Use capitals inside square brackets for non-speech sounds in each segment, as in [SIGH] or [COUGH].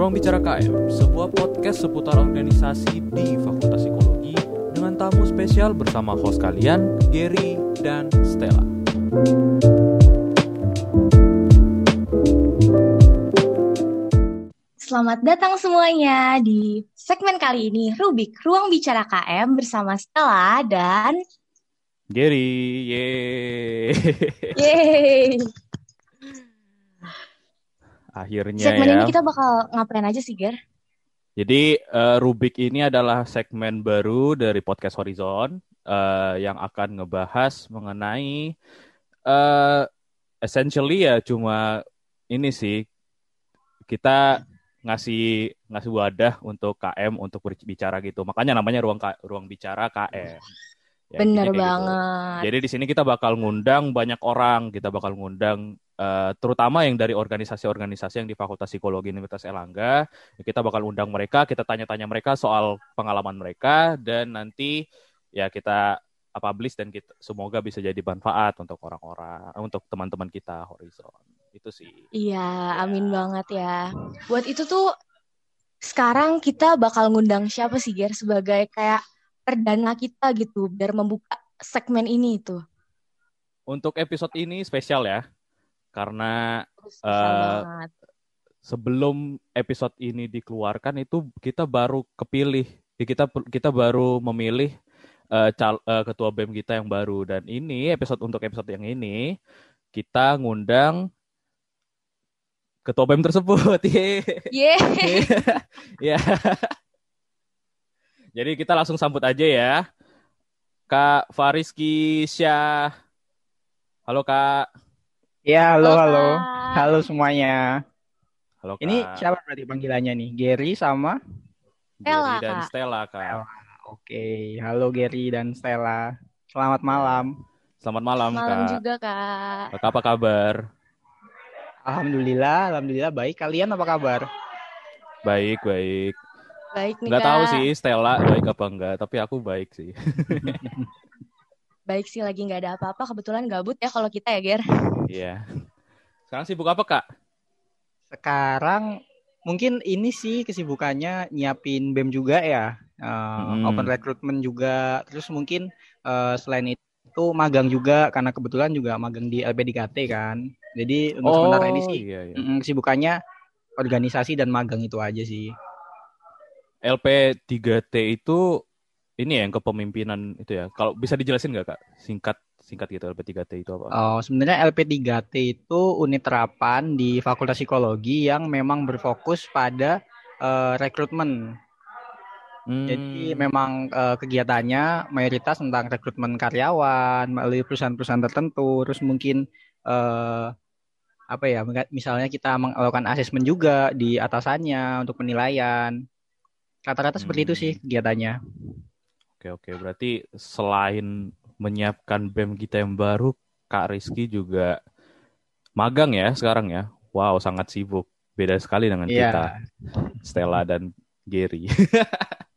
Ruang Bicara KM, sebuah podcast seputar organisasi di Fakultas Psikologi dengan tamu spesial bersama host kalian, Gary dan Stella. Selamat datang semuanya di segmen kali ini Rubik Ruang Bicara KM bersama Stella dan Gary, yeay. Yeay. Akhirnya Segmen ya. ini kita bakal ngapain aja sih, Ger? Jadi eh, Rubik ini adalah segmen baru dari podcast Horizon eh, yang akan ngebahas mengenai eh essentially ya cuma ini sih kita ngasih ngasih wadah untuk KM untuk berbicara gitu. Makanya namanya ruang ruang bicara KM. Ya, Bener gitu. banget. Jadi di sini kita bakal ngundang banyak orang, kita bakal ngundang eh, terutama yang dari organisasi-organisasi yang di Fakultas Psikologi Universitas Erlangga. Kita bakal undang mereka, kita tanya-tanya mereka soal pengalaman mereka dan nanti ya kita publish dan kita semoga bisa jadi manfaat untuk orang-orang, untuk teman-teman kita Horizon. Itu sih. Iya, amin banget ya. Buat itu tuh sekarang kita bakal ngundang siapa sih, Ger? Sebagai kayak perdana kita gitu, biar membuka segmen ini tuh. Untuk episode ini spesial ya. Karena Spesial Eh, banget. sebelum episode ini dikeluarkan itu kita baru kepilih Ya, kita kita baru memilih eh, cal- eh, ketua BEM kita yang baru dan ini episode untuk episode yang ini kita ngundang ketua BEM tersebut [LAUGHS] Yeay. Yeay. ya [LAUGHS] jadi kita langsung sambut aja ya Kak Fariski Syah halo Kak Ya, halo, halo. Kak. Halo semuanya. halo Kak Ini siapa berarti panggilannya nih? Gary sama? Stella, Gary dan Kak. Stella Kak Oke, halo Gary dan Stella. Selamat malam. selamat malam, Malam Kak juga, Kak. Kak, apa kabar Alhamdulillah, alhamdulillah baik. Kalian apa kabar? Baik, baik. Baik nih, Nggak Kak. tahu sih Stella baik apa enggak, tapi aku baik sih. [LAUGHS] Baik sih, lagi nggak ada apa-apa. Kebetulan gabut ya kalau kita ya, Ger. Iya. Sekarang sibuk apa, Kak? Sekarang mungkin ini sih kesibukannya nyiapin BEM juga ya. Eh, Hmm. Open recruitment juga. Terus mungkin eh, selain itu magang juga karena kebetulan juga magang di LPDKT kan. Jadi untuk sementara ini sih iya, iya. mm, kesibukannya organisasi dan magang itu aja sih. LP3T itu ini ya yang kepemimpinan itu ya. Kalau bisa dijelasin nggak, Kak? Singkat singkat gitu LP3T itu apa? Oh, sebenarnya LP3T itu unit terapan di Fakultas Psikologi yang memang berfokus pada eh, rekrutmen. Hmm, Jadi memang eh, kegiatannya mayoritas tentang rekrutmen karyawan melalui perusahaan-perusahaan tertentu. Terus mungkin eh, apa ya? Misalnya kita melakukan asesmen juga di atasannya untuk penilaian. Rata-rata seperti itu Hmm. sih kegiatannya. Oke, oke. Berarti selain menyiapkan BEM kita yang baru, Kak Rizky juga magang ya sekarang ya. Wow, sangat sibuk. Beda sekali dengan Iya. kita, Stella dan Gary. [LAUGHS]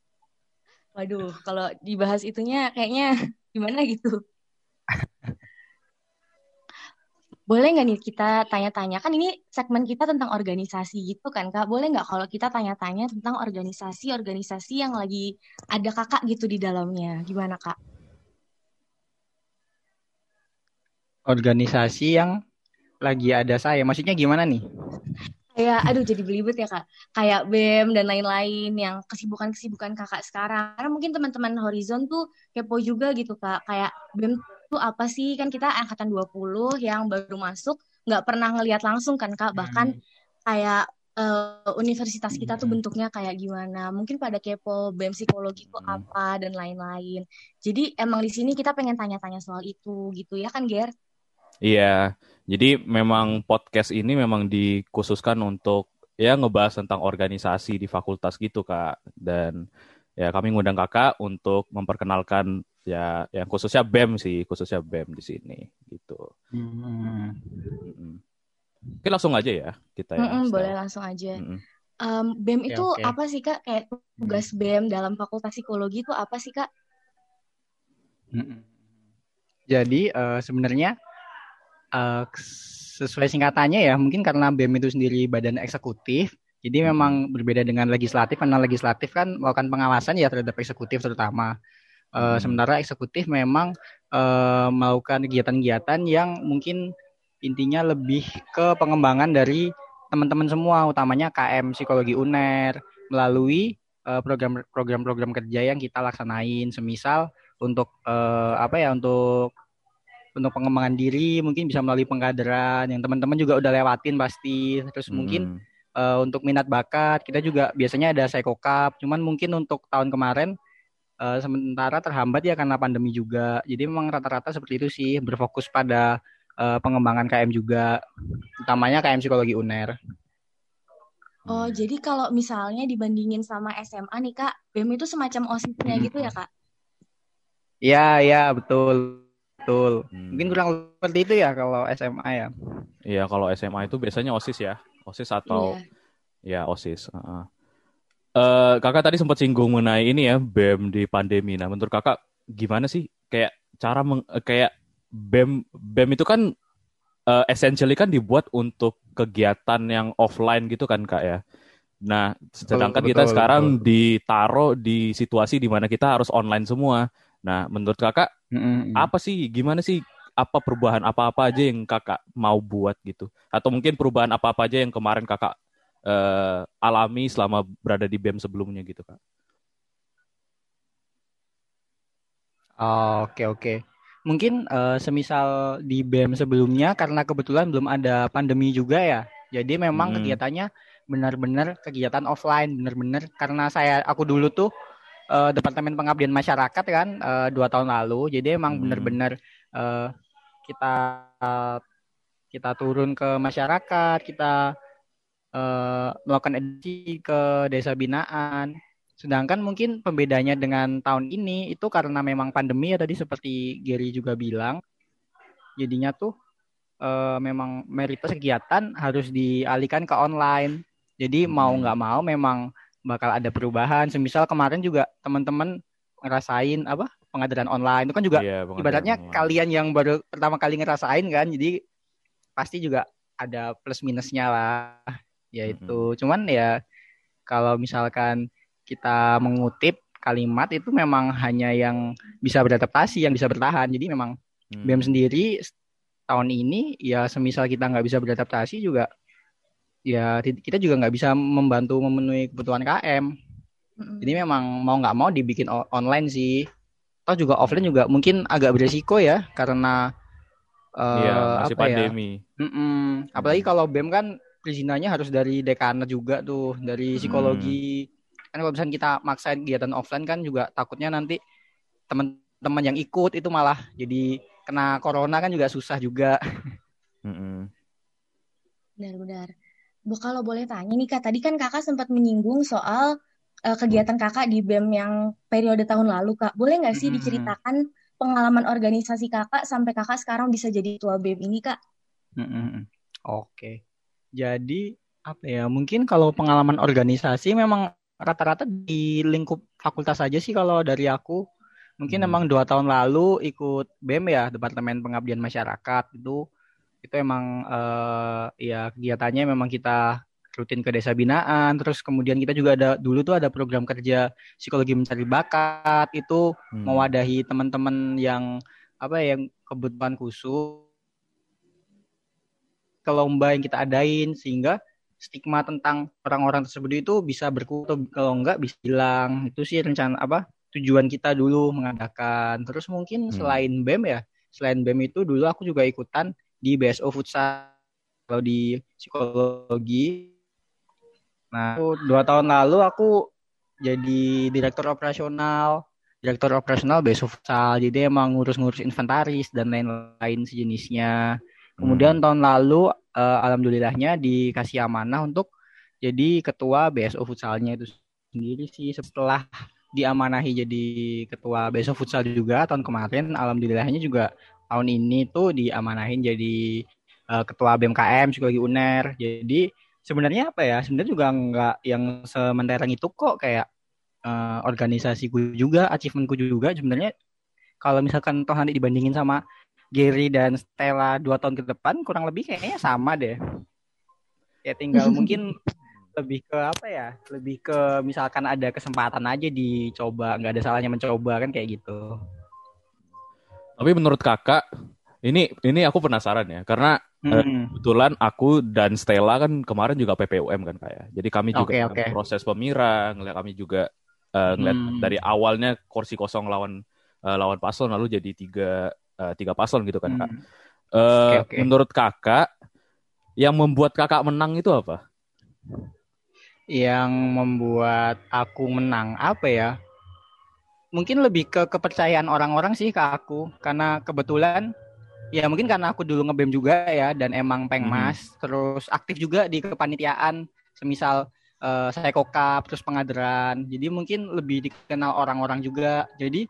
Waduh, kalau dibahas itunya kayaknya gimana gitu. Boleh nggak nih kita tanya-tanya? Kan ini segmen kita tentang organisasi gitu kan, Kak. Boleh nggak kalau kita tanya-tanya tentang organisasi-organisasi yang lagi ada kakak gitu di dalamnya? Gimana, Kak? Organisasi yang lagi ada saya. Maksudnya gimana nih? Kayak, aduh jadi belibet ya, Kak. Kayak BEM dan lain-lain yang kesibukan-kesibukan kakak sekarang. Karena mungkin teman-teman Horizon tuh kepo juga gitu, Kak. Kayak BEM tuh apa sih? Kan kita angkatan 20 yang baru masuk, nggak pernah ngelihat langsung kan, Kak. Bahkan kayak eh, universitas kita tuh Hmm. bentuknya kayak gimana. Mungkin pada kepo BEM psikologi tuh Hmm. apa dan lain-lain. Jadi emang di sini kita pengen tanya-tanya soal itu gitu ya kan, Ger? Iya, jadi memang podcast ini memang dikhususkan untuk ya ngebahas tentang organisasi di fakultas gitu kak. Dan ya kami ngundang kakak untuk memperkenalkan ya yang khususnya BEM sih, khususnya BEM di sini gitu. Hmm. Mm-mm. Oke langsung aja ya kita ya. Stel. boleh langsung aja. Mm-mm. Em, BEM Oke, itu oke. apa sih Kak? Kayak tugas BEM dalam Fakultas Psikologi itu apa sih Kak? Mm-mm. Jadi eh, sebenarnya eh, sesuai singkatannya ya, mungkin karena BEM itu sendiri badan eksekutif, Jadi memang berbeda dengan legislatif karena legislatif kan melakukan pengawasan ya terhadap eksekutif terutama. Uh, sementara eksekutif memang uh, melakukan kegiatan-kegiatan yang mungkin intinya lebih ke pengembangan dari teman-teman semua, utamanya KM Psikologi UNER melalui program-program kerja yang kita laksanain, semisal untuk uh, apa ya untuk untuk pengembangan diri mungkin bisa melalui pengkaderan yang teman-teman juga udah lewatin pasti. Terus hmm. mungkin uh, untuk minat bakat kita juga biasanya ada Cup cuman mungkin untuk tahun kemarin uh, sementara terhambat ya karena pandemi juga jadi memang rata-rata seperti itu sih berfokus pada uh, pengembangan KM juga utamanya KM psikologi UNER Oh, jadi kalau misalnya dibandingin sama SMA nih Kak, BEM itu semacam OSISnya hmm. gitu ya Kak? Iya, iya, betul. Betul. Hmm. Mungkin kurang seperti itu ya kalau SMA ya. Iya, kalau SMA itu biasanya OSIS ya. OSIS atau yeah. ya OSIS. Uh -uh. Uh, kakak tadi sempat singgung mengenai ini ya BEM di pandemi. Nah, menurut kakak gimana sih kayak cara meng, uh, kayak BEM BEM itu kan uh, essentially kan dibuat untuk kegiatan yang offline gitu kan kak ya. Nah, sedangkan betul, kita betul, sekarang betul. ditaruh di situasi di mana kita harus online semua. Nah, menurut kakak mm-hmm. apa sih? Gimana sih? Apa perubahan apa-apa aja yang kakak mau buat gitu? Atau mungkin perubahan apa-apa aja yang kemarin kakak uh, alami selama berada di BEM sebelumnya gitu kak? Oh, oke oke. Mungkin uh, semisal di BEM sebelumnya karena kebetulan belum ada pandemi juga ya. Jadi memang hmm. kegiatannya benar-benar kegiatan offline, benar-benar karena saya aku dulu tuh uh, Departemen Pengabdian Masyarakat kan uh, dua tahun lalu. Jadi emang hmm. benar-benar uh, kita uh, kita turun ke masyarakat, kita uh, melakukan edukasi ke desa binaan. Sedangkan mungkin pembedanya dengan tahun ini itu karena memang pandemi ya tadi seperti Gary juga bilang, jadinya tuh uh, memang mayoritas kegiatan harus dialihkan ke online. Jadi mau hmm. nggak mau memang bakal ada perubahan. Semisal kemarin juga teman-teman ngerasain apa pengadilan online itu kan juga iya, ibaratnya online. kalian yang baru pertama kali ngerasain kan, jadi pasti juga ada plus minusnya lah. Yaitu mm-hmm. cuman ya kalau misalkan kita mengutip kalimat itu memang hanya yang bisa beradaptasi, yang bisa bertahan. Jadi memang hmm. BEM sendiri tahun ini ya semisal kita nggak bisa beradaptasi juga ya kita juga nggak bisa membantu memenuhi kebutuhan KM. Mm-hmm. Jadi memang mau nggak mau dibikin online sih. Atau juga offline juga mungkin agak beresiko ya karena uh, iya, masih apa ya? pandemi. Ya? Mm-mm. Apalagi kalau BEM kan perizinannya harus dari dekanat juga tuh, dari psikologi. Hmm. Kan kalau misalnya kita maksain kegiatan offline kan juga takutnya nanti teman-teman yang ikut itu malah jadi kena corona kan juga susah juga. Benar-benar. Bu, kalau boleh tanya nih Kak, tadi kan Kakak sempat menyinggung soal uh, kegiatan Kakak di BEM yang periode tahun lalu Kak. Boleh nggak sih diceritakan pengalaman organisasi Kakak sampai Kakak sekarang bisa jadi ketua BEM ini Kak? Oke. Jadi apa ya? Mungkin kalau pengalaman organisasi memang rata-rata di lingkup fakultas saja sih kalau dari aku. Mungkin hmm. memang dua tahun lalu ikut BEM ya, Departemen Pengabdian Masyarakat itu itu emang uh, ya kegiatannya memang kita rutin ke desa binaan terus kemudian kita juga ada dulu tuh ada program kerja psikologi mencari bakat itu hmm. mewadahi teman-teman yang apa ya yang kebutuhan khusus ke lomba yang kita adain sehingga stigma tentang orang-orang tersebut itu bisa berkurang kalau enggak bisa hilang itu sih rencana apa tujuan kita dulu mengadakan terus mungkin hmm. selain BEM ya selain BEM itu dulu aku juga ikutan di BSO Futsal kalau di psikologi. Nah, dua tahun lalu aku jadi direktur operasional, direktur operasional BSO Futsal. Jadi emang ngurus-ngurus inventaris dan lain-lain sejenisnya. Kemudian hmm. tahun lalu uh, alhamdulillahnya dikasih amanah untuk jadi ketua BSO Futsalnya itu sendiri sih setelah diamanahi jadi ketua BSO Futsal juga tahun kemarin alhamdulillahnya juga tahun ini tuh diamanahin jadi uh, ketua BMKM psikologi UNER. Jadi sebenarnya apa ya? Sebenarnya juga nggak yang sementereng itu kok kayak uh, organisasiku juga, achievementku juga. Sebenarnya kalau misalkan toh nanti dibandingin sama Gary dan Stella dua tahun ke depan kurang lebih kayaknya sama deh. Ya tinggal [LAUGHS] mungkin lebih ke apa ya? Lebih ke misalkan ada kesempatan aja dicoba, nggak ada salahnya mencoba kan kayak gitu. Tapi menurut kakak, ini ini aku penasaran ya, karena eh, Hmm. kebetulan aku dan Stella kan kemarin juga PPUM kan kayak. Jadi kami juga dalam oke. proses pemira, ngeliat kami juga eh, ngeliat Hmm. dari awalnya kursi kosong lawan eh, lawan paslon lalu jadi tiga eh, tiga paslon gitu kan kak. Hmm. Eh, Oke, oke. Menurut kakak, yang membuat kakak menang itu apa? Yang membuat aku menang apa ya? Mungkin lebih ke kepercayaan orang-orang sih ke aku karena kebetulan ya mungkin karena aku dulu ngebem juga ya dan emang pengmas terus aktif juga di kepanitiaan semisal eh, saya kokap terus pengaderan jadi mungkin lebih dikenal orang-orang juga jadi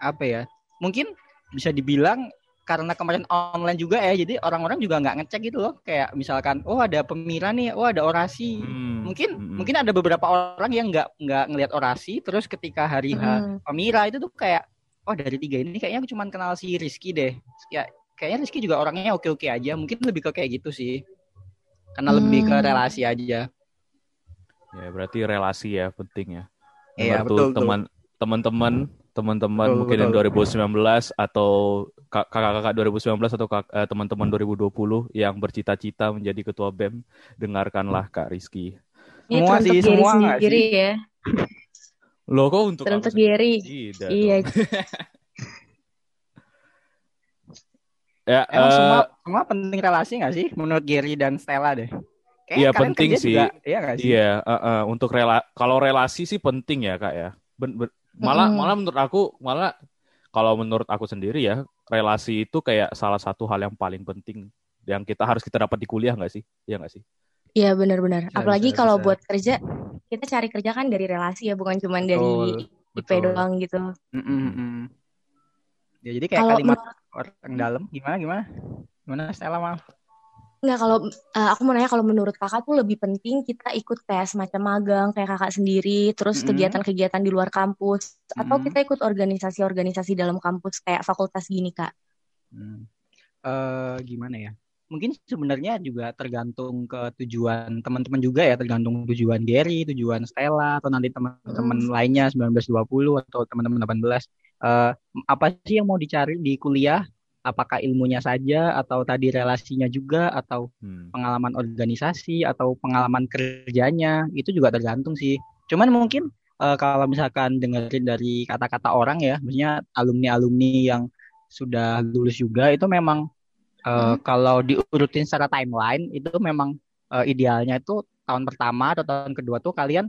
apa ya mungkin bisa dibilang karena kemarin online juga ya jadi orang-orang juga nggak ngecek gitu loh kayak misalkan oh ada pemira nih oh ada orasi Hmm, mungkin mm-mm. mungkin ada beberapa orang yang nggak nggak ngelihat orasi terus ketika hari H Mm. pemira itu tuh kayak oh dari tiga ini kayaknya aku cuma kenal si Rizky deh ya kayaknya Rizky juga orangnya oke oke aja mungkin lebih ke kayak gitu sih karena lebih ke Hmm. relasi aja Ya berarti relasi ya penting ya. Iya, betul, betul. teman teman-teman teman-teman Betul, mungkin yang betul. 2019 atau kak- kakak-kakak 2019 atau kak- eh, teman-teman 2020 yang bercita-cita menjadi ketua BEM dengarkanlah Kak Rizky. Ini Semua teruntuk sih, semua sendiri sih? ya. Loh kok untuk Teruntuk aku Gary. sendiri? Tidak Iya. [LAUGHS] ya, emang eh, semua semua penting relasi nggak sih menurut Gary dan Stella deh Iya, penting sih. juga, iya sih Iya, eh, eh, untuk rela kalau relasi sih penting ya kak ya. Ben- ben- malah Mm-mm. malah menurut aku malah kalau menurut aku sendiri ya relasi itu kayak salah satu hal yang paling penting yang kita harus kita dapat di kuliah nggak sih? Iya nggak sih? Iya benar-benar. Bisa, Apalagi bisa, kalau bisa. buat kerja, kita cari kerja kan dari relasi ya, bukan cuma dari IP betul. doang gitu. Mm-mm-mm. ya jadi kayak Kalau kalimat menurut orang dalam gimana gimana gimana Stella maaf Enggak, kalau eh, aku mau nanya kalau menurut kakak tuh lebih penting kita ikut kayak semacam magang kayak kakak sendiri, terus Mm-mm. kegiatan-kegiatan di luar kampus, atau Mm-mm. kita ikut organisasi-organisasi dalam kampus kayak fakultas gini kak. Hmm. Eh, gimana ya? Mungkin sebenarnya juga tergantung ke tujuan teman-teman juga ya, tergantung tujuan Gary, tujuan Stella, atau nanti teman-teman lainnya 1920 atau teman-teman 18. Eh, apa sih yang mau dicari di kuliah? Apakah ilmunya saja, atau tadi relasinya juga, atau Hmm. pengalaman organisasi, atau pengalaman kerjanya? Itu juga tergantung sih. Cuman mungkin eh, kalau misalkan dengerin dari kata-kata orang ya, maksudnya alumni-alumni yang sudah lulus juga itu memang eh, kalau diurutin secara timeline itu memang eh, idealnya itu tahun pertama atau tahun kedua tuh kalian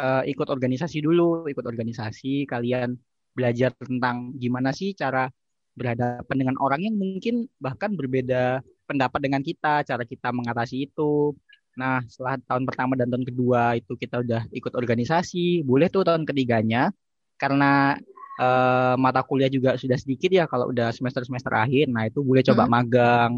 eh, ikut organisasi dulu, ikut organisasi, kalian belajar tentang gimana sih cara berhadapan dengan orang yang mungkin bahkan berbeda pendapat dengan kita, cara kita mengatasi itu. Nah, setelah tahun pertama dan tahun kedua itu kita udah ikut organisasi, boleh tuh tahun ketiganya karena eh, mata kuliah juga sudah sedikit ya kalau udah semester-semester akhir. Nah, itu boleh coba Hmm. magang.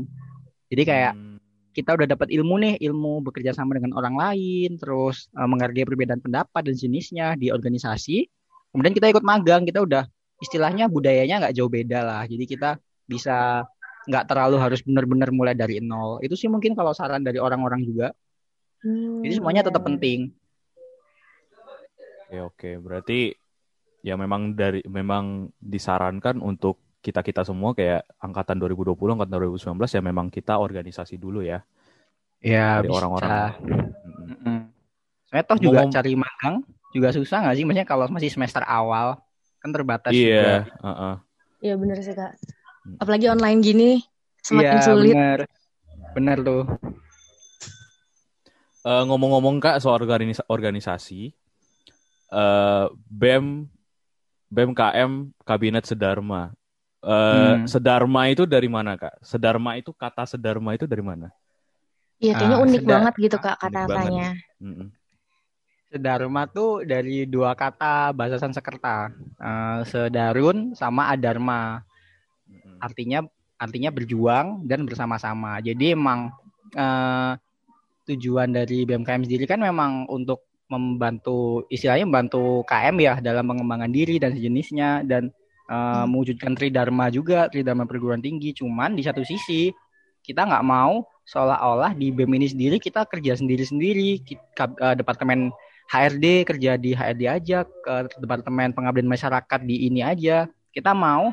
Jadi kayak Hmm. kita udah dapat ilmu nih, ilmu bekerja sama dengan orang lain, terus eh, menghargai perbedaan pendapat dan jenisnya di organisasi. Kemudian kita ikut magang, kita udah istilahnya budayanya nggak jauh beda lah. Jadi kita bisa nggak terlalu harus benar-benar mulai dari nol. Itu sih mungkin kalau saran dari orang-orang juga. Hmm, Jadi semuanya tetap benar. penting. Oke oke berarti ya memang dari memang disarankan untuk kita kita semua kayak angkatan 2020 angkatan 2019 ya memang kita organisasi dulu ya Ya, dari orang-orang. Mm-mm. Mm-mm. Sebenarnya toh juga Ngomong- cari magang juga susah nggak sih? Maksudnya kalau masih semester awal kan terbatas juga. Iya, heeh. Iya benar sih kak. Hmm. Apalagi online gini semakin Iya, sulit. bener. Bener tuh. Eh, ngomong-ngomong kak soal organisa- organisasi, eh, BEM BEM KM Kabinet Sedarma. Eh, Hmm. Sedarma itu dari mana kak? Sedarma itu kata Sedarma itu dari mana? Iya kayaknya Ah, unik sedap. banget gitu kak kata-katanya. Sedarma tuh dari dua kata bahasa Sanskerta. Eh, sedarun sama adarma. Mm-mm. Artinya artinya berjuang dan bersama-sama. Jadi emang eh, tujuan dari BMKM sendiri kan memang untuk membantu istilahnya membantu KM ya dalam pengembangan diri dan sejenisnya dan eh, Hmm. mewujudkan tridharma juga tridharma perguruan tinggi. Cuman di satu sisi kita nggak mau seolah-olah di BEM ini sendiri kita kerja sendiri-sendiri uh, departemen HRD kerja di HRD aja ke departemen pengabdian masyarakat di ini aja. Kita mau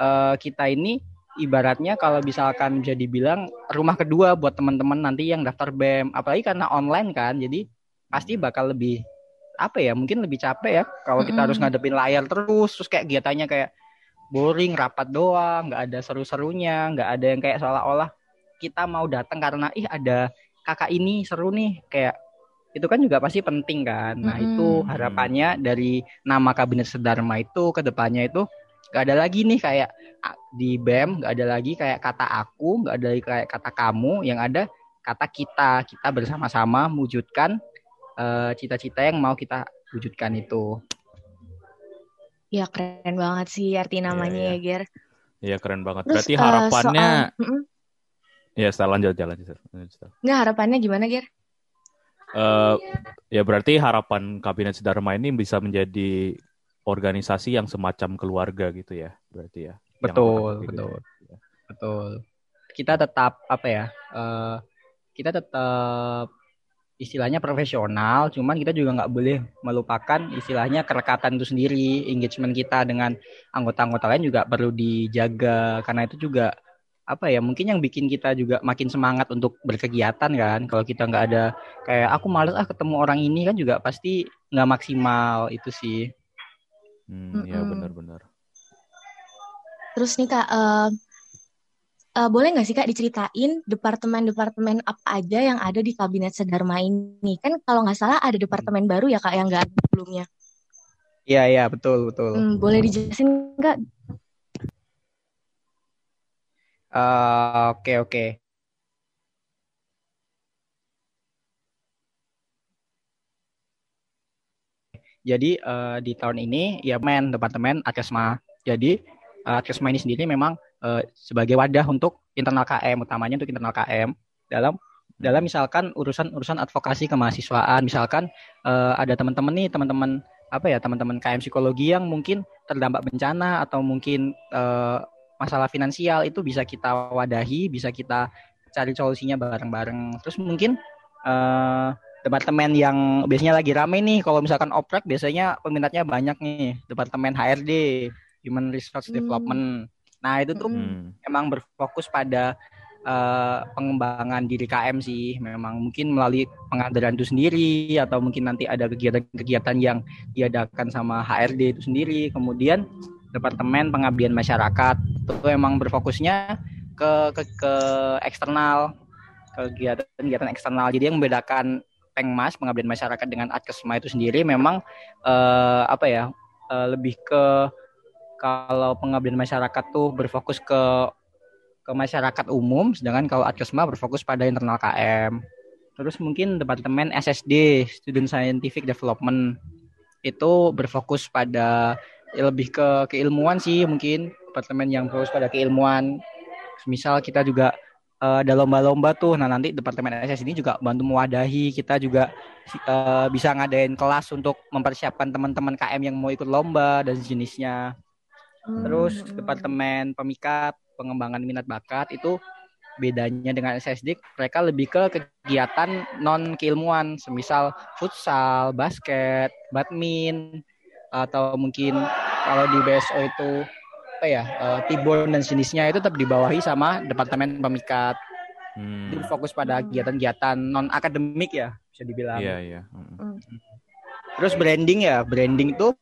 uh, kita ini ibaratnya kalau misalkan bisa dibilang rumah kedua buat teman-teman nanti yang daftar BEM apalagi karena online kan jadi pasti bakal lebih apa ya mungkin lebih capek ya. Kalau kita mm -hmm. harus ngadepin layar terus terus kayak kegiatannya kayak boring rapat doang nggak ada seru-serunya nggak ada yang kayak seolah-olah kita mau datang karena ih ada kakak ini seru nih. Kayak itu kan juga pasti penting kan. Nah mm -hmm. itu harapannya dari nama kabinet Sedarma itu ke depannya itu gak ada lagi nih kayak di BEM gak ada lagi kayak kata aku, gak ada lagi kayak kata kamu, yang ada kata kita, kita bersama-sama mewujudkan eh, cita-cita uh, yang mau kita wujudkan itu. Ya keren banget sih arti iya, namanya yeah, yeah. ya Ger. Iya keren banget. Terus, Berarti harapannya, uh, soal... ya setelah lanjut jalan. Nggak harapannya gimana Ger? Uh, ya berarti harapan kabinet Sidarma ini bisa menjadi organisasi yang semacam keluarga gitu ya berarti ya? Betul betul. ya. betul. Kita tetap apa ya uh, kita tetap istilahnya profesional, cuman kita juga nggak boleh melupakan istilahnya kerekatan itu sendiri, engagement kita dengan anggota-anggota lain juga perlu dijaga karena itu juga apa ya mungkin yang bikin kita juga makin semangat untuk berkegiatan kan. Kalau kita nggak ada kayak aku males ah ketemu orang ini kan juga pasti nggak maksimal itu sih. Hmm, ya benar-benar terus nih kak uh, uh, boleh nggak sih kak diceritain departemen-departemen apa aja yang ada di kabinet Sedarma ini? Kan kalau nggak salah ada departemen hmm. baru ya kak yang nggak ada sebelumnya. Iya iya betul betul. Hmm, boleh dijelasin nggak Uh, oke oke. Jadi uh, di tahun ini ya men departemen Akesma. Jadi uh, Akesma ini sendiri memang uh, sebagai wadah untuk internal KM utamanya untuk internal KM dalam dalam misalkan urusan-urusan advokasi kemahasiswaan misalkan uh, ada teman-teman nih teman-teman apa ya teman-teman KM psikologi yang mungkin terdampak bencana atau mungkin uh, masalah finansial itu bisa kita wadahi, bisa kita cari solusinya bareng-bareng. Terus mungkin uh, departemen yang biasanya lagi rame nih, kalau misalkan oprek biasanya peminatnya banyak nih, departemen HRD, Human Resource hmm. Development. Nah itu tuh hmm. emang berfokus pada uh, pengembangan diri KM sih memang mungkin melalui pengadilan itu sendiri atau mungkin nanti ada kegiatan-kegiatan yang diadakan sama HRD itu sendiri kemudian Departemen Pengabdian Masyarakat itu emang berfokusnya ke ke, ke eksternal kegiatan-kegiatan eksternal. Jadi yang membedakan Pengmas Pengabdian Masyarakat dengan Adkesma itu sendiri memang uh, apa ya uh, lebih ke kalau pengabdian masyarakat tuh berfokus ke ke masyarakat umum, sedangkan kalau Adkesma berfokus pada internal KM. Terus mungkin departemen SSD Student Scientific Development itu berfokus pada ya lebih ke keilmuan sih mungkin. Departemen yang fokus pada keilmuan. Misal kita juga uh, ada lomba-lomba tuh. Nah nanti departemen SS ini juga bantu mewadahi. Kita juga uh, bisa ngadain kelas untuk mempersiapkan teman-teman KM yang mau ikut lomba dan jenisnya terus hmm. departemen pemikat pengembangan minat bakat itu bedanya dengan SSD mereka lebih ke kegiatan non keilmuan semisal futsal basket badminton atau mungkin kalau di BSO itu apa ya uh, Tibon dan jenisnya itu tetap dibawahi sama departemen pemikat. Hmm. Itu fokus pada kegiatan-kegiatan non akademik ya bisa dibilang. Iya iya. Hmm. Terus branding ya branding itu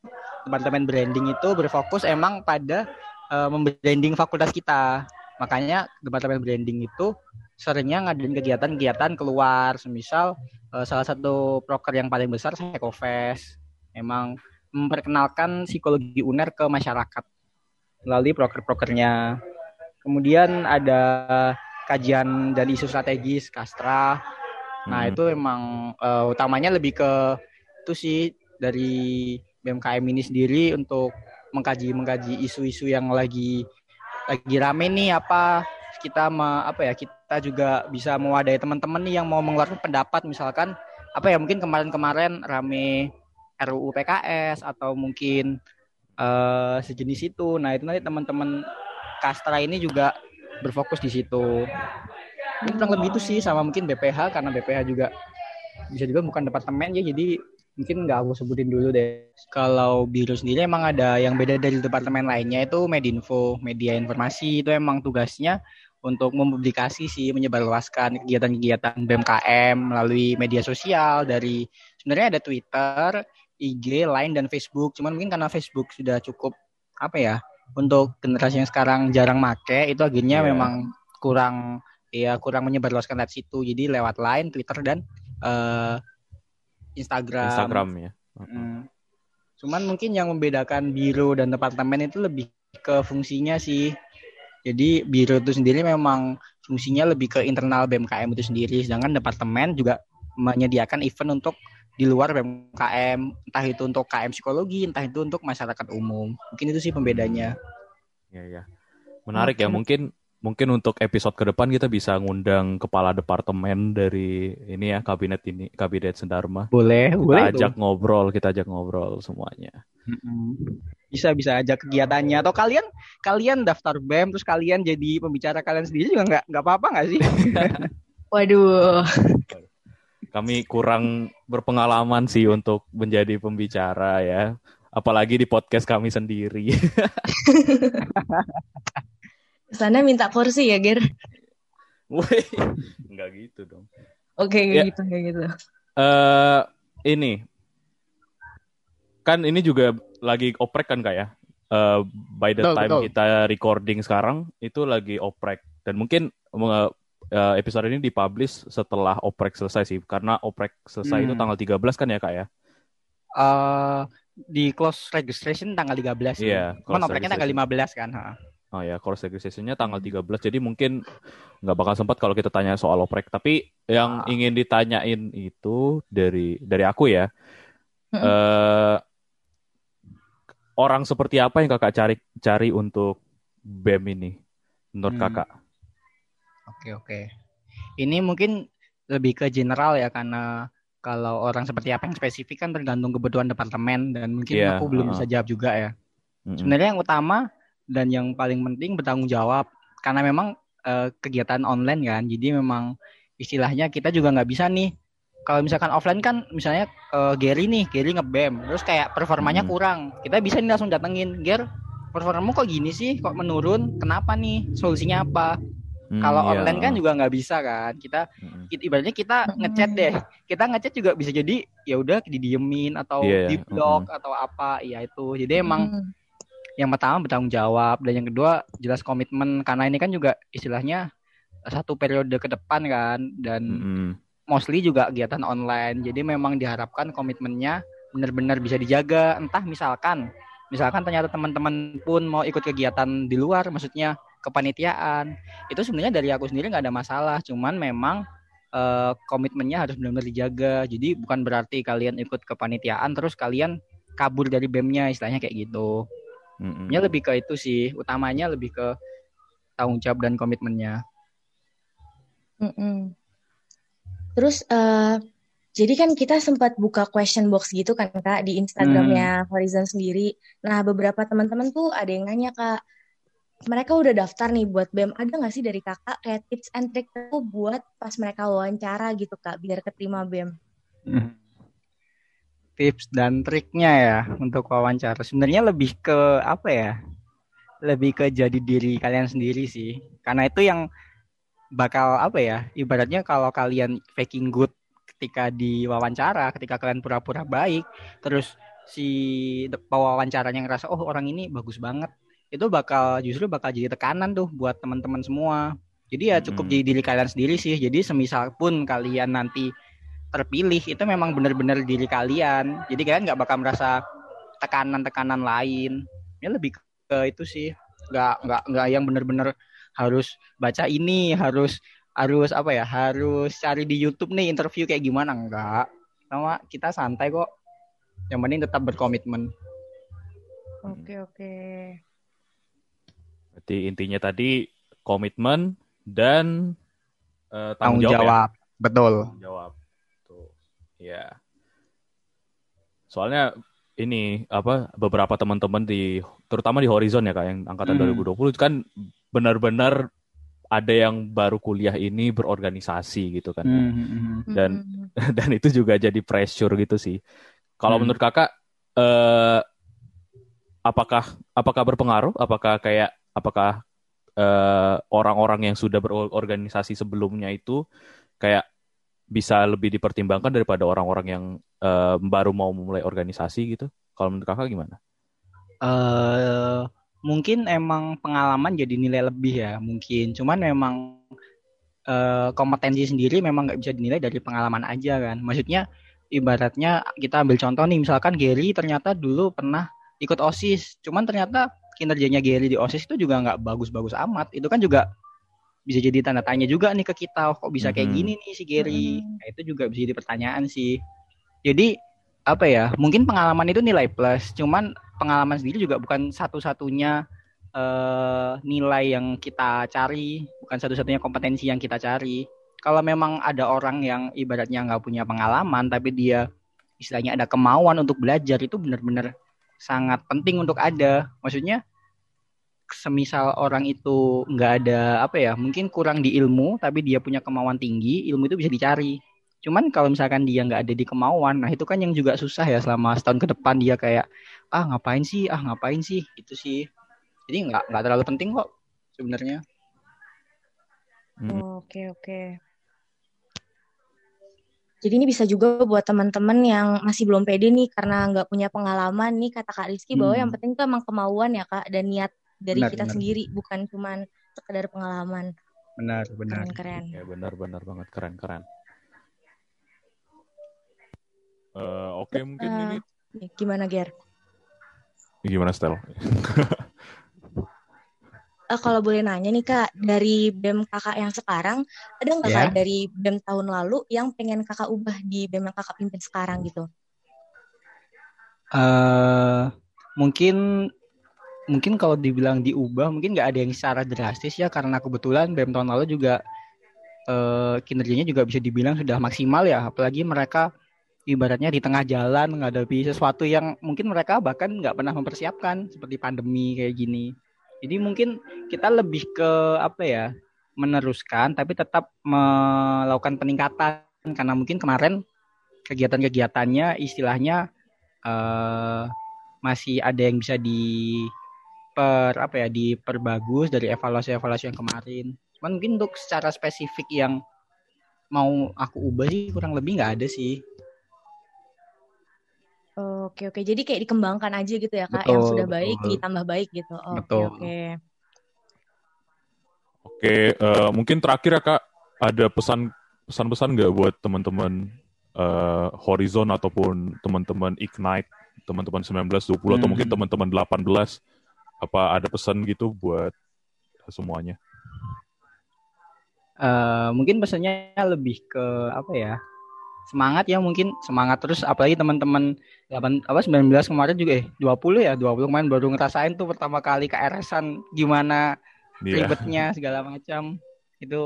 departemen branding itu berfokus emang pada uh, membranding fakultas kita. Makanya departemen branding itu seringnya ngadain kegiatan-kegiatan keluar, semisal uh, salah satu proker yang paling besar Sekofest. Emang memperkenalkan psikologi UNER ke masyarakat melalui proker-prokernya. Kemudian ada kajian dan isu strategis Kastra. Nah, hmm. itu emang uh, utamanya lebih ke itu sih dari BMKM ini sendiri untuk mengkaji mengkaji isu-isu yang lagi lagi rame nih apa kita me, apa ya kita juga bisa mewadahi teman-teman nih yang mau mengeluarkan pendapat misalkan apa ya mungkin kemarin-kemarin rame RUU PKS atau mungkin uh, sejenis itu. Nah, itu nanti teman-teman Kastra ini juga berfokus di situ. Ini kurang lebih itu sih sama mungkin BPH karena BPH juga bisa juga bukan departemen ya jadi mungkin nggak aku sebutin dulu deh. Kalau biru sendiri emang ada yang beda dari departemen lainnya itu Medinfo, media informasi itu emang tugasnya untuk mempublikasi sih menyebarluaskan kegiatan-kegiatan BMKM melalui media sosial dari sebenarnya ada Twitter, IG, Line dan Facebook. Cuman mungkin karena Facebook sudah cukup apa ya untuk generasi yang sekarang jarang make itu akhirnya yeah. memang kurang ya kurang menyebarluaskan lewat situ. Jadi lewat Line, Twitter dan uh, Instagram. Instagram ya. Hmm. Cuman mungkin yang membedakan biro dan departemen itu lebih ke fungsinya sih. Jadi biro itu sendiri memang fungsinya lebih ke internal BMKM itu sendiri, sedangkan departemen juga menyediakan event untuk di luar BMKM, entah itu untuk KM psikologi, entah itu untuk masyarakat umum. Mungkin itu sih pembedanya. Ya ya. Menarik ya, mungkin mungkin untuk episode ke depan kita bisa ngundang kepala departemen dari ini ya kabinet ini kabinet Sendarma. Boleh, kita boleh. ajak tuh. ngobrol, kita ajak ngobrol semuanya. Bisa bisa ajak kegiatannya atau kalian kalian daftar BEM terus kalian jadi pembicara kalian sendiri juga nggak nggak apa-apa nggak sih? [LAUGHS] [LAUGHS] Waduh. Kami kurang berpengalaman sih untuk menjadi pembicara ya, apalagi di podcast kami sendiri. [LAUGHS] Sana minta kursi ya, Ger? Woi, nggak gitu dong. Oke, okay, ya. gitu, kayak gitu. Uh, ini kan ini juga lagi oprek kan kak ya? Uh, by the betul, time betul. kita recording sekarang itu lagi oprek dan mungkin uh, episode ini dipublish setelah oprek selesai sih karena oprek selesai hmm. itu tanggal 13 kan ya kak ya? Uh, di close registration tanggal 13 Iya. Yeah, Cuman opreknya tanggal 15 kan. Ha. Oh ya, course registration-nya tanggal 13. Jadi mungkin nggak bakal sempat kalau kita tanya soal oprek. Tapi yang ah. ingin ditanyain itu dari dari aku ya. Hmm. Uh, orang seperti apa yang kakak cari cari untuk BEM ini menurut hmm. kakak? Oke oke. Ini mungkin lebih ke general ya karena kalau orang seperti apa yang spesifik kan tergantung kebutuhan departemen dan mungkin yeah, aku belum uh. bisa jawab juga ya. Mm -hmm. Sebenarnya yang utama dan yang paling penting bertanggung jawab karena memang uh, kegiatan online kan jadi memang istilahnya kita juga nggak bisa nih kalau misalkan offline kan misalnya uh, Gary nih Gary ngebem terus kayak performanya hmm. kurang kita bisa nih langsung datengin Ger performamu kok gini sih kok menurun kenapa nih solusinya apa Hmm, kalau iya. online kan juga nggak bisa kan. Kita, hmm. ibaratnya kita ngechat deh. Kita ngechat juga bisa jadi ya udah didiemin atau yeah, di blog hmm. atau apa. Ya itu. Jadi emang hmm yang pertama bertanggung jawab dan yang kedua jelas komitmen karena ini kan juga istilahnya satu periode ke depan kan dan mm. mostly juga kegiatan online jadi memang diharapkan komitmennya benar-benar bisa dijaga entah misalkan misalkan ternyata teman-teman pun mau ikut kegiatan di luar maksudnya kepanitiaan itu sebenarnya dari aku sendiri nggak ada masalah cuman memang uh, komitmennya harus benar-benar dijaga jadi bukan berarti kalian ikut kepanitiaan terus kalian kabur dari BEM-nya istilahnya kayak gitu Mm-hmm. Ya lebih ke itu sih, utamanya lebih ke tanggung jawab dan komitmennya. Mm-mm. Terus uh, jadi kan kita sempat buka question box gitu kan kak di Instagramnya mm. Horizon sendiri. Nah beberapa teman-teman tuh ada yang nanya kak, mereka udah daftar nih buat BEM, ada nggak sih dari kakak kayak tips and trick tuh buat pas mereka wawancara gitu kak, biar keterima BEM? Mm tips dan triknya ya untuk wawancara. Sebenarnya lebih ke apa ya? Lebih ke jadi diri kalian sendiri sih. Karena itu yang bakal apa ya? Ibaratnya kalau kalian faking good ketika di wawancara, ketika kalian pura-pura baik, terus si pewawancaranya ngerasa oh orang ini bagus banget, itu bakal justru bakal jadi tekanan tuh buat teman-teman semua. Jadi ya cukup hmm. jadi diri kalian sendiri sih. Jadi semisal pun kalian nanti terpilih itu memang benar-benar diri kalian. Jadi kalian nggak bakal merasa tekanan-tekanan lain. Ya lebih ke itu sih. Nggak nggak nggak yang benar-benar harus baca ini harus harus apa ya harus cari di YouTube nih interview kayak gimana. Enggak sama kita santai kok. Yang penting tetap berkomitmen. Oke oke berarti intinya tadi komitmen dan uh, tanggung, tanggung jawab, ya? jawab. Ya? betul tanggung jawab Ya. Soalnya ini apa beberapa teman-teman di terutama di Horizon ya kak yang angkatan hmm. 2020 kan benar-benar ada yang baru kuliah ini berorganisasi gitu kan. Hmm, hmm, hmm. Dan Mm-mm. [LAUGHS] dan itu juga jadi pressure gitu sih. Kalau Hmm. menurut kakak, eh, apakah apakah berpengaruh? Apakah kayak apakah eh, orang-orang yang sudah berorganisasi sebelumnya itu kayak bisa lebih dipertimbangkan daripada orang-orang yang eh, baru mau memulai organisasi gitu? Kalau menurut kakak gimana? eh mungkin emang pengalaman jadi nilai lebih ya mungkin cuman memang eh, kompetensi sendiri memang nggak bisa dinilai dari pengalaman aja kan maksudnya ibaratnya kita ambil contoh nih misalkan Gary ternyata dulu pernah ikut osis cuman ternyata kinerjanya Gary di osis itu juga nggak bagus-bagus amat itu kan juga bisa jadi tanda tanya juga nih ke kita kok bisa kayak Mhm. gini nih si Gary Mhm. Nah, itu juga bisa jadi pertanyaan sih jadi apa ya mungkin pengalaman itu nilai plus cuman pengalaman sendiri juga bukan satu-satunya eh, nilai yang kita cari, bukan satu-satunya kompetensi yang kita cari. Kalau memang ada orang yang ibaratnya nggak punya pengalaman, tapi dia istilahnya ada kemauan untuk belajar, itu benar-benar sangat penting untuk ada. Maksudnya, semisal orang itu nggak ada apa ya, mungkin kurang di ilmu, tapi dia punya kemauan tinggi, ilmu itu bisa dicari. Cuman kalau misalkan dia nggak ada di kemauan, nah itu kan yang juga susah ya selama setahun ke depan dia kayak ah ngapain sih, ah ngapain sih, itu sih. Jadi nggak nggak terlalu penting kok sebenarnya. Hmm. Oke, oke. Jadi ini bisa juga buat teman-teman yang masih belum pede nih karena nggak punya pengalaman nih kata Kak Rizky bahwa Hmm. yang penting tuh emang kemauan ya Kak dan niat dari Benar, kita benar. sendiri bukan cuman sekedar pengalaman. Benar, benar. Keren-keren. Ya benar-benar banget keren-keren. Eh, Oke mungkin Eh, ini Nih, Gimana Ger? gimana Stel? Eh, kalau boleh nanya nih Kak, dari BEM Kakak yang sekarang, ada nggak Ya. Kak dari BEM tahun lalu yang pengen Kakak ubah di BEM yang Kakak pimpin sekarang gitu? eh mungkin mungkin kalau dibilang diubah mungkin nggak ada yang secara drastis ya karena kebetulan BEM tahun lalu juga eh kinerjanya juga bisa dibilang sudah maksimal ya. Apalagi mereka ibaratnya di tengah jalan menghadapi sesuatu yang mungkin mereka bahkan nggak pernah mempersiapkan seperti pandemi kayak gini. Jadi mungkin kita lebih ke apa ya meneruskan tapi tetap melakukan peningkatan. Karena mungkin kemarin kegiatan-kegiatannya istilahnya eh masih ada yang bisa di per apa ya diperbagus dari evaluasi-evaluasi yang kemarin. Cuman mungkin untuk secara spesifik yang mau aku ubah sih kurang lebih nggak ada sih. Oke oke, jadi kayak dikembangkan aja gitu ya kak, yang Betul, sudah baik betul. ditambah baik gitu. Oke Betul. oke. Oke, eh, mungkin terakhir ya kak, ada pesan pesan-pesan nggak buat teman-teman eh, Horizon ataupun teman-teman Ignite, teman-teman 19, 20 atau Hmm. mungkin teman-teman 18, apa ada pesan gitu buat semuanya? Eh, mungkin pesannya lebih ke apa ya? Semangat ya mungkin semangat terus apalagi teman-teman 8 apa 19 kemarin juga eh 20 ya 20 kemarin baru ngerasain tuh pertama kali KRS-an gimana Iya. ribetnya segala macam itu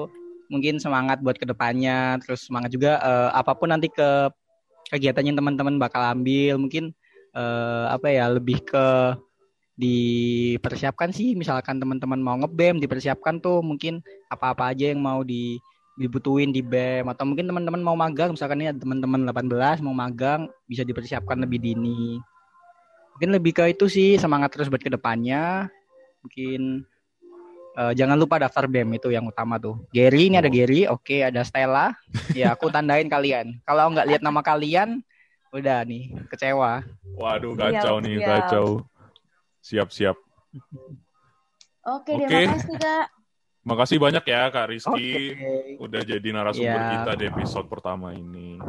mungkin semangat buat ke depannya terus semangat juga eh, apa pun nanti ke kegiatan yang teman-teman bakal ambil mungkin eh, apa ya lebih ke dipersiapkan sih. Misalkan teman-teman mau ngebem dipersiapkan tuh mungkin apa-apa aja yang mau di dibutuhin di BEM. Atau mungkin teman-teman mau magang misalkan ini ada teman-teman 18 mau magang bisa dipersiapkan lebih dini. Mungkin lebih ke itu sih semangat terus buat ke depannya. Mungkin eh, jangan lupa daftar BEM itu yang utama tuh. Gary ini ada Oh. Gary oke ada Stella. Ya aku tandain kalian. Kalau nggak lihat nama kalian udah nih kecewa. Waduh, Siap, kacau nih, siap. kacau. Siap-siap. Oke deh, Oke. makasih kak. Makasih banyak ya Kak Rizky. Oke. Udah jadi narasumber Iya. kita di episode pertama ini.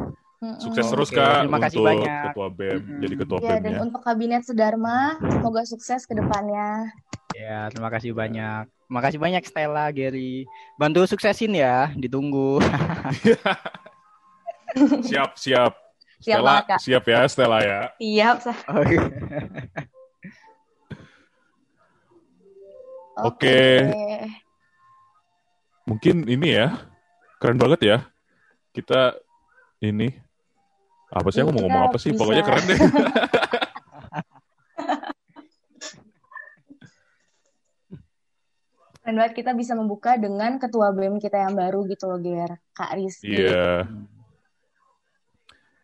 Sukses Oke, terus Kak terima kasih untuk banyak. ketua BEM, Mm-mm. jadi ketua Ya, BEM dan ya. untuk kabinet Sedharma, semoga sukses ke depannya. Ya, terima kasih banyak. Terima kasih banyak Stella, Gary. Bantu suksesin ya, ditunggu. [LAUGHS] Siap, siap. Siap Stella, banget, Kak. siap ya Stella ya. Siap, Sa. Oke. Mungkin ini ya, keren banget ya. Kita ini apa sih aku mau ngomong apa sih? bisa. Pokoknya keren deh. [LAUGHS] keren banget kita bisa membuka dengan ketua BEM kita yang baru gitu loh, Ger. Kak Rizky. Iya.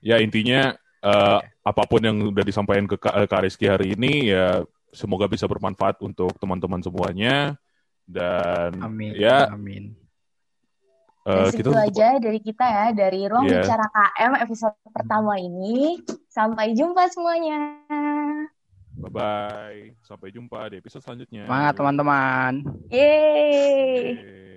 Ya intinya uh, apa pun yang udah disampaikan ke Kak, Kak Rizky hari ini ya semoga bisa bermanfaat untuk teman-teman semuanya dan Amin. ya Amin. uh, kita segitu aja dari kita ya, dari Ruang Iya. Bicara KM episode pertama ini. Sampai jumpa semuanya. bye bye sampai jumpa di episode selanjutnya Semangat teman-teman. Yeay! Oke.